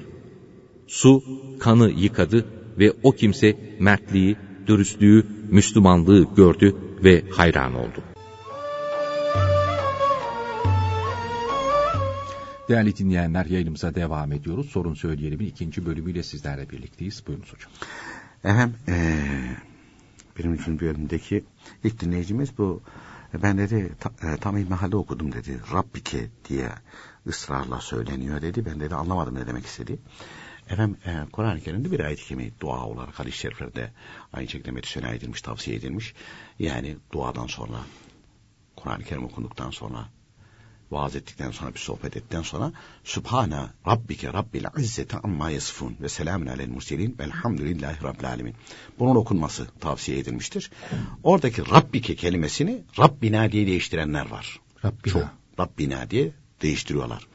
B: Su kanı yıkadı ve o kimse mertliği, dürüstlüğü, Müslümanlığı gördü ve hayran oldu.
I: Değerli dinleyenler yayınımıza devam ediyoruz. Sorun Söyleyelim'in ikinci bölümüyle sizlerle birlikteyiz. Buyurunuz hocam.
D: Efendim ee, birinci bölümdeki ilk dinleyicimiz bu ben dedi ta, e, tam ilmihalde okudum dedi. Rabbike diye ısrarla söyleniyor dedi. Ben dedi anlamadım ne demek istedi. Efendim e, Kur'an-ı Kerim'de bir ayet-i kerime dua olarak hadis-i şeriflerde aynı şekilde metisöne edilmiş, tavsiye edilmiş. Yani duadan sonra Kur'an-ı Kerim okunduktan sonra vaaz ettikten sonra bir sohbet ettikten sonra Sübhane Rabbike Rabbil İzzete amma yasifun ve selamun alel murselin velhamdülillahi Rabbil alemin. Bunun okunması tavsiye edilmiştir. Oradaki Rabbike kelimesini Rabbina diye değiştirenler var.
I: Rabbina.
D: Çok Rabbina diye değiştiriyorlar.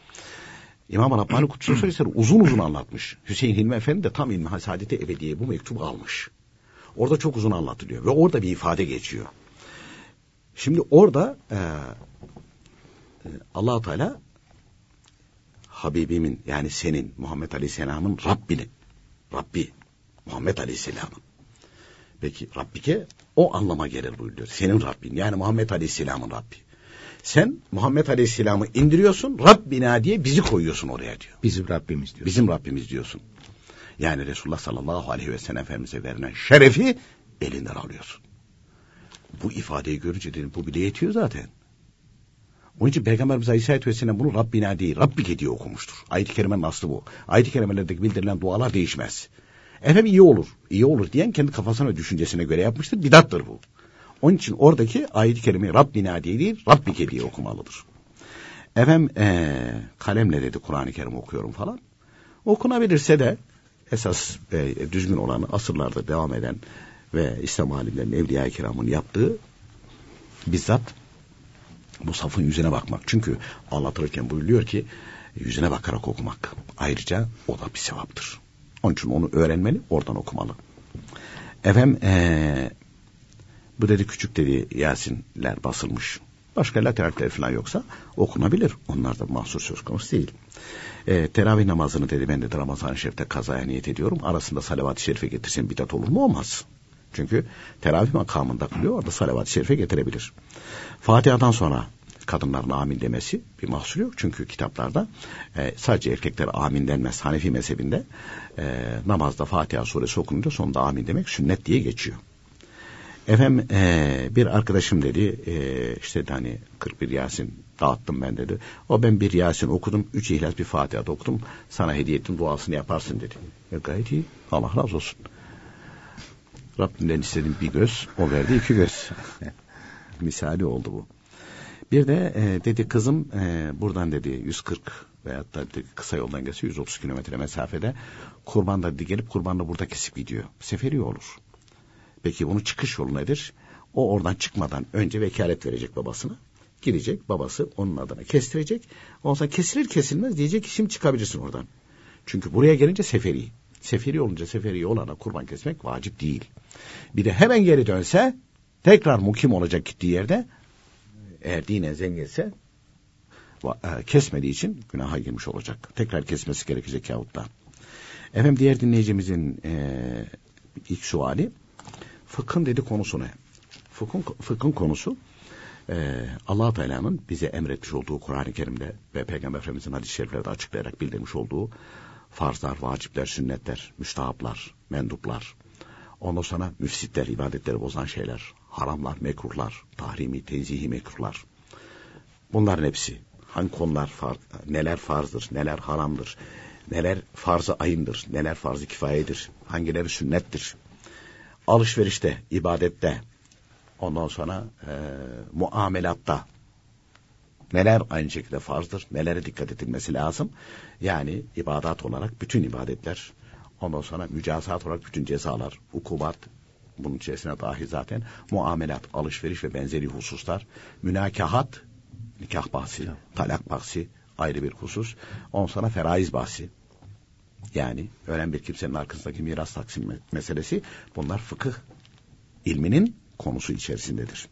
D: İmam Rabbani Kutsu Suresleri uzun uzun anlatmış. Hüseyin Hilmi Efendi de tam İlmi Hasadeti Ebediye bu mektubu almış. Orada çok uzun anlatılıyor ve orada bir ifade geçiyor. Şimdi orada e, allah Teala Habibimin yani senin Muhammed Aleyhisselam'ın Rabbini Rabbi Muhammed Aleyhisselam'ın peki Rabbike o anlama gelir buyuruyor. Senin Rabbin yani Muhammed Aleyhisselam'ın Rabbi. Sen Muhammed Aleyhisselam'ı indiriyorsun Rabbina diye bizi koyuyorsun oraya diyor.
I: Bizim Rabbimiz diyor.
D: Bizim Rabbimiz diyorsun. Yani Resulullah sallallahu aleyhi ve sellem Efendimiz'e verilen şerefi elinden alıyorsun. Bu ifadeyi görünce dedim bu bile yetiyor zaten. Onun için Peygamberimiz Aleyhisselatü Vesselam bunu Rabbina değil, Rabbike diye okumuştur. Ayet-i Kerime'nin aslı bu. Ayet-i Kerime'lerdeki bildirilen dualar değişmez. Efendim iyi olur, iyi olur diyen kendi kafasına ve düşüncesine göre yapmıştır. Bidattır bu. Onun için oradaki ayet-i kerime Rabbina diye değil, Rabbike diye okumalıdır. Efendim ee, kalemle dedi Kur'an-ı Kerim okuyorum falan. Okunabilirse de esas e, düzgün olanı asırlarda devam eden ve İslam alimlerinin, Evliya-i Kiram'ın yaptığı bizzat bu safın yüzüne bakmak. Çünkü anlatırken buyuruyor ki yüzüne bakarak okumak. Ayrıca o da bir sevaptır. Onun için onu öğrenmeli, oradan okumalı. Efendim ee, bu dedi küçük dedi Yasinler basılmış. Başka lateralleri falan yoksa okunabilir. Onlar da mahsur söz konusu değil. E, teravih namazını dedi ben de Ramazan-ı Şerif'te kazaya niyet ediyorum. Arasında salavat-ı şerife getirsin bidat olur mu? Olmaz. Çünkü teravih makamında kılıyor. Orada salavat-ı şerife getirebilir. Fatiha'dan sonra kadınların amin demesi bir mahsur yok. Çünkü kitaplarda e, sadece erkekler amin denmez. Hanefi mezhebinde e, namazda Fatiha suresi okununca sonunda amin demek sünnet diye geçiyor. Efendim e, bir arkadaşım dedi e, işte hani 41 Yasin dağıttım ben dedi. O ben bir Yasin okudum, üç İhlas bir Fatiha okudum. Sana hediye ettim duasını yaparsın dedi. E, gayet iyi. Allah razı olsun. Rabbimden istedim bir göz, o verdi iki göz. Misali oldu bu. Bir de e, dedi kızım e, buradan dedi 140 veyahut da dedi, kısa yoldan geçiyor 130 kilometre mesafede kurban da gelip kurbanla burada kesip gidiyor. Seferi olur. Peki bunun çıkış yolu nedir? O oradan çıkmadan önce vekalet verecek babasına. Gidecek babası onun adına kestirecek. Ondan kesilir kesilmez diyecek ki şimdi çıkabilirsin oradan. Çünkü buraya gelince seferi. Seferi olunca seferi olana kurban kesmek vacip değil. Bir de hemen geri dönse tekrar mukim olacak gittiği yerde eğer dinen zenginse e, kesmediği için günaha girmiş olacak. Tekrar kesmesi gerekecek yahut da. Efendim diğer dinleyicimizin e, ilk suali fıkhın dedi konusu ne? Fıkhın, fıkhın konusu e, allah Teala'nın bize emretmiş olduğu Kur'an-ı Kerim'de ve Peygamber Efendimiz'in hadis-i şeriflerde açıklayarak bildirmiş olduğu farzlar, vacipler, sünnetler, müstahaplar, menduplar, ondan sonra müfsitler, ibadetleri bozan şeyler, haramlar, mekruhlar, tahrimi, tenzihi mekruhlar. Bunların hepsi hangi konular far, neler farzdır, neler haramdır, neler farzı ayındır, neler farzı kifayedir, hangileri sünnettir. Alışverişte, ibadette, ondan sonra e, muamelatta neler aynı şekilde farzdır, nelere dikkat edilmesi lazım. Yani ibadat olarak bütün ibadetler, ondan sonra mücazat olarak bütün cezalar, ukubat, bunun içerisine dahi zaten muamelat, alışveriş ve benzeri hususlar, münakahat, nikah bahsi, talak bahsi ayrı bir husus. Ondan sonra feraiz bahsi. Yani ölen bir kimsenin arkasındaki miras taksim meselesi bunlar fıkıh ilminin konusu içerisindedir.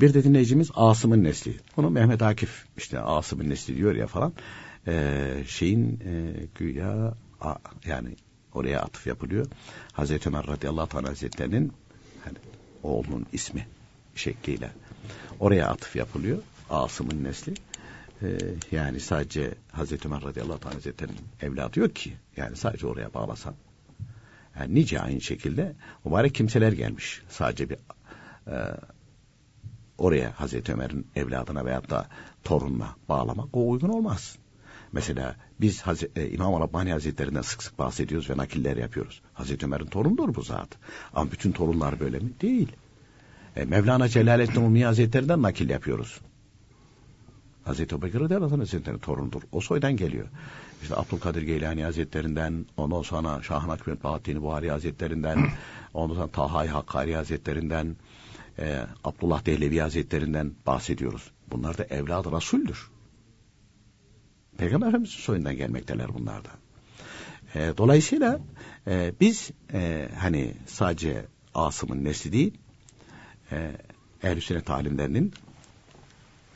D: Bir de dinleyicimiz Asım'ın nesli. Bunu Mehmet Akif işte Asım'ın nesli diyor ya falan. Ee, şeyin e, güya a, yani oraya atıf yapılıyor. Hazreti Ömer radıyallahu anh hazretlerinin hani, oğlunun ismi şekliyle oraya atıf yapılıyor. Asım'ın nesli. Ee, yani sadece Hazreti Ömer radıyallahu anh hazretlerinin evladı yok ki. Yani sadece oraya bağlasan. Yani nice aynı şekilde mübarek kimseler gelmiş. Sadece bir e, oraya Hazreti Ömer'in evladına veyahut da torununa bağlamak o uygun olmaz. Mesela biz Hazreti, e, İmam Rabbani Hazretlerinden sık sık bahsediyoruz ve nakiller yapıyoruz. Hazreti Ömer'in torunudur bu zat. Ama bütün torunlar böyle mi? Değil. E, Mevlana Celaleddin Umi Hazretlerinden nakil yapıyoruz. Hazreti Ebubekir Radıyallahu Hazretleri'nin torunudur. O soydan geliyor. İşte Abdülkadir Geylani Hazretlerinden, ondan sonra Şah-ı Nakbet Bahattin Buhari Hazretlerinden, ondan sonra Taha-i Hakkari Hazretlerinden, e, Abdullah Dehlevi Hazretlerinden bahsediyoruz. Bunlar da evladı Resul'dür. Peygamber Efendimiz'in soyundan gelmekteler bunlar da. E, dolayısıyla e, biz e, hani sadece Asım'ın nesli değil, e, ehl sünnet alimlerinin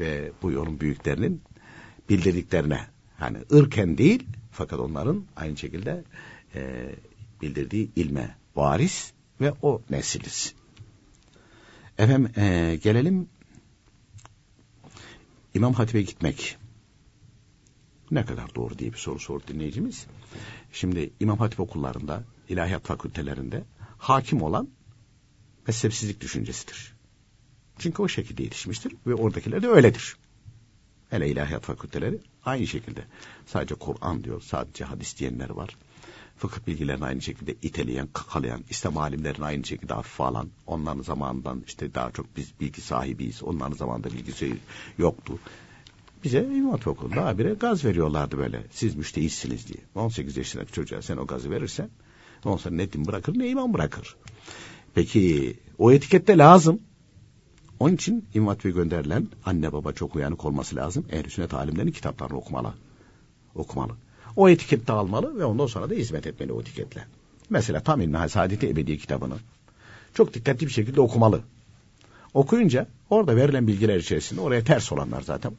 D: ve bu yolun büyüklerinin bildirdiklerine yani ırken değil fakat onların aynı şekilde e, bildirdiği ilme varis ve o nesiliz. Efendim e, gelelim İmam Hatip'e gitmek. Ne kadar doğru diye bir soru sordu dinleyicimiz. Şimdi İmam Hatip okullarında, ilahiyat fakültelerinde hakim olan mezhepsizlik düşüncesidir. Çünkü o şekilde yetişmiştir ve oradakiler de öyledir. Hele ilahiyat fakülteleri aynı şekilde. Sadece Kur'an diyor, sadece hadis diyenler var. Fıkıh bilgilerini aynı şekilde iteleyen, kakalayan, İslam alimlerini aynı şekilde hafife alan, onların zamanından işte daha çok biz bilgi sahibiyiz, onların zamanında bilgisi yoktu. Bize İmam Okulu'nda habire gaz veriyorlardı böyle. Siz müştehitsiniz diye. 18 yaşındaki çocuğa sen o gazı verirsen, ondan sonra ne din bırakır ne imam bırakır. Peki o etikette lazım. Onun için İmam Hatip'e gönderilen anne baba çok uyanık olması lazım. Ehl-i sünnet alimlerinin kitaplarını okumalı. Okumalı. O etikette almalı ve ondan sonra da hizmet etmeli o etiketle. Mesela Tam İlmihal Saadeti Ebedi kitabını çok dikkatli bir şekilde okumalı. Okuyunca orada verilen bilgiler içerisinde oraya ters olanlar zaten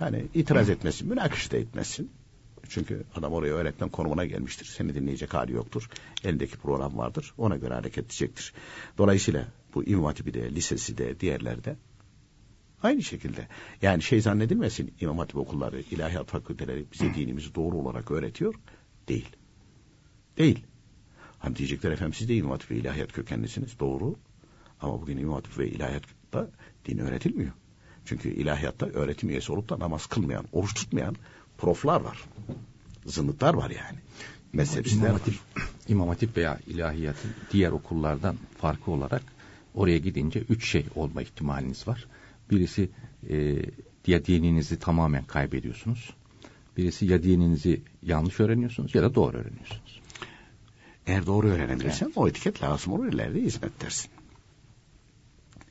D: yani itiraz etmesin, münakış da etmesin. Çünkü adam oraya öğretmen konumuna gelmiştir. Seni dinleyecek hali yoktur. Elindeki program vardır. Ona göre hareket edecektir. Dolayısıyla bu İmam Hatibi de, lisesi de, diğerlerde aynı şekilde. Yani şey zannedilmesin İmam Hatip okulları, ilahiyat fakülteleri bize dinimizi doğru olarak öğretiyor. Değil. Değil. Hani diyecekler efendim siz de İmam Hatip ve ilahiyat kökenlisiniz. Doğru. Ama bugün İmam Hatip ve ilahiyatta din öğretilmiyor. Çünkü ilahiyatta öğretim üyesi olup da namaz kılmayan, oruç tutmayan proflar var. Zındıklar var yani. Mezhepsizler
B: İmam Hatip, İmam Hatip veya ilahiyatın diğer okullardan farkı olarak oraya gidince üç şey olma ihtimaliniz var. Birisi e, ya dininizi tamamen kaybediyorsunuz. Birisi ya dininizi yanlış öğreniyorsunuz ya da doğru öğreniyorsunuz.
D: Eğer doğru öğrenebilirsen evet. o etiket lazım olur ileride hizmet dersin.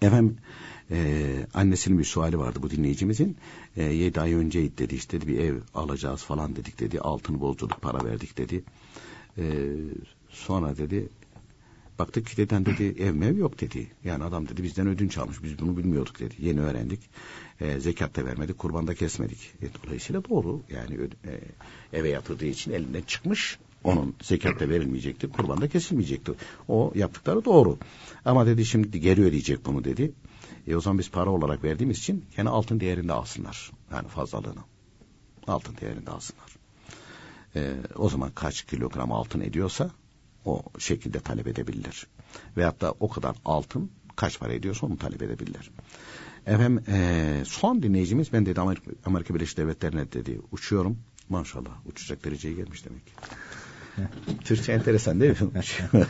D: Efendim e, annesinin bir suali vardı bu dinleyicimizin. E, 7 ay önce dedi işte bir ev alacağız falan dedik dedi. Altını bozdurduk para verdik dedi. E, sonra dedi Baktık ki deden dedi ev mev yok dedi. Yani adam dedi bizden ödünç almış biz bunu bilmiyorduk dedi. Yeni öğrendik. E, zekat da vermedik kurban da kesmedik. E, dolayısıyla doğru yani e, eve yatırdığı için elinden çıkmış. Onun zekat verilmeyecekti kurban da kesilmeyecekti. O yaptıkları doğru. Ama dedi şimdi geri ödeyecek bunu dedi. E o zaman biz para olarak verdiğimiz için yani altın değerinde alsınlar. Yani fazlalığını. Altın değerinde alsınlar. E, o zaman kaç kilogram altın ediyorsa o şekilde talep edebilirler. Veyahut da o kadar altın kaç para ediyorsa onu talep edebilirler. Efendim e, son dinleyicimiz ben dedi Amerika, Amerika Birleşik Devletleri'ne dedi uçuyorum. Maşallah uçacak dereceye gelmiş demek ki. Türkçe enteresan değil mi?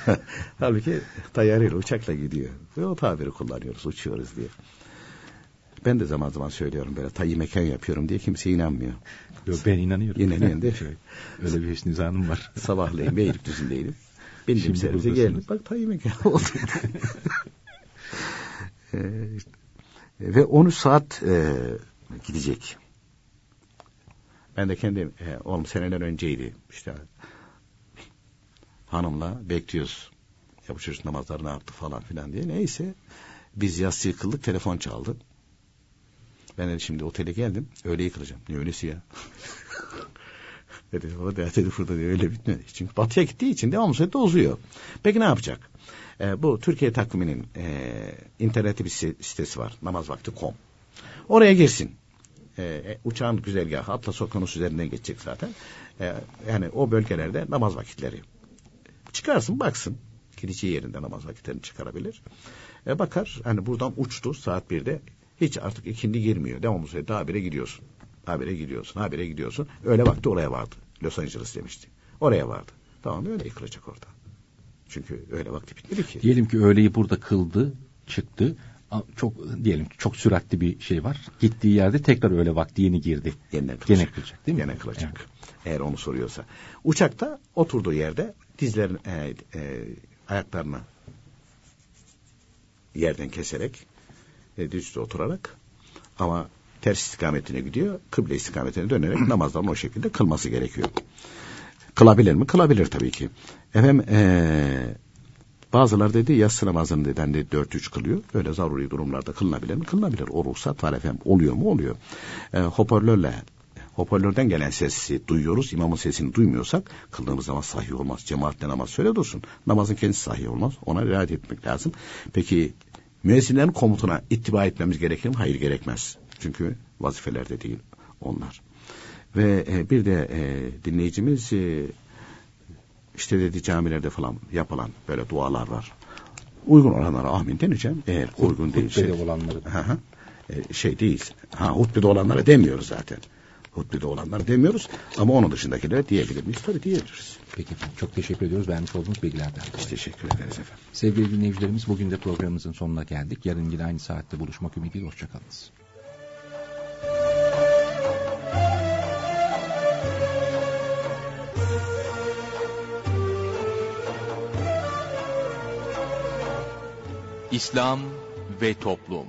D: Halbuki tayyarıyla uçakla gidiyor. Ve o tabiri kullanıyoruz uçuyoruz diye. Ben de zaman zaman söylüyorum böyle tayyi mekan yapıyorum diye kimse inanmıyor.
I: Yok ben inanıyorum.
D: İnanıyorum değil mi?
I: Öyle bir hüsnü zanım var.
D: Sabahleyin Beylikdüzü'ndeydim. Bindim servise geldim. Bak tayyi mekan oldu. e, ve 13 saat e, gidecek. Ben de kendim e, oğlum seneler önceydi. İşte hanımla bekliyoruz. Ya bu çocuk namazları ne yaptı falan filan diye. Neyse biz yaz yıkıldık telefon çaldı. Ben de şimdi otele geldim. Öyle yıkılacağım. Ne öylesi ya? dedi o da dedi burada diyor, öyle bitmedi. Çünkü batıya gittiği için devamlı sürekli uzuyor. Peki ne yapacak? Ee, bu Türkiye takviminin e, interneti bir sitesi var. Namazvakti.com. Oraya girsin. Ee, uçağın güzergahı Atlas Okyanus üzerinden geçecek zaten. Ee, yani o bölgelerde namaz vakitleri. Çıkarsın baksın. Gideceği yerinde namaz vakitlerini çıkarabilir. E, bakar hani buradan uçtu saat birde hiç artık ikindi girmiyor. Devamlı sürekli habire gidiyorsun. Habire gidiyorsun, habire gidiyorsun. Öyle vakti oraya vardı. Los Angeles demişti. Oraya vardı. Tamam öyle yıkılacak orada. Çünkü öyle vakti bitmedi ki.
I: Diyelim ki öğleyi burada kıldı, çıktı. Çok diyelim ki çok süratli bir şey var. Gittiği yerde tekrar öyle vakti yeni girdi.
D: Yeniden
I: kılacak. Gene kılacak değil mi?
D: Gene kılacak. Evet. Eğer onu soruyorsa. Uçakta oturduğu yerde dizlerin e, e, ayaklarını yerden keserek e, düz oturarak ama ters istikametine gidiyor. Kıble istikametine dönerek namazlarını o şekilde kılması gerekiyor. Kılabilir mi? Kılabilir tabii ki. Efendim ee, bazıları dedi yatsı namazını hani dört üç kılıyor. Böyle zaruri durumlarda kılınabilir mi? Kılınabilir. O ruhsat var efendim. Oluyor mu? Oluyor. E, hoparlörle hoparlörden gelen sesi duyuyoruz. İmamın sesini duymuyorsak kıldığımız zaman sahih olmaz. Cemaatle namaz söyle dursun. Namazın kendisi sahih olmaz. Ona riayet etmek lazım. Peki müezzinlerin komutuna ittiba etmemiz gerekir mi? Hayır gerekmez. Çünkü vazifelerde değil onlar. Ve e, bir de e, dinleyicimiz e, işte dedi camilerde falan yapılan böyle dualar var. Uygun olanlara amin deneyeceğim. Eğer uygun değilse.
I: Hutbede
D: hı. E, şey değil. Ha hutbede olanlara demiyoruz zaten. Hutbede olanlar demiyoruz ama onun dışındakilere diyebilir miyiz? Tabii diyebiliriz.
I: Peki çok teşekkür ediyoruz vermiş olduğunuz bilgilerden.
D: Biz teşekkür ederiz efendim.
I: Sevgili dinleyicilerimiz bugün de programımızın sonuna geldik. Yarın yine aynı saatte buluşmak ümidiyle hoşçakalınız.
A: İslam ve Toplum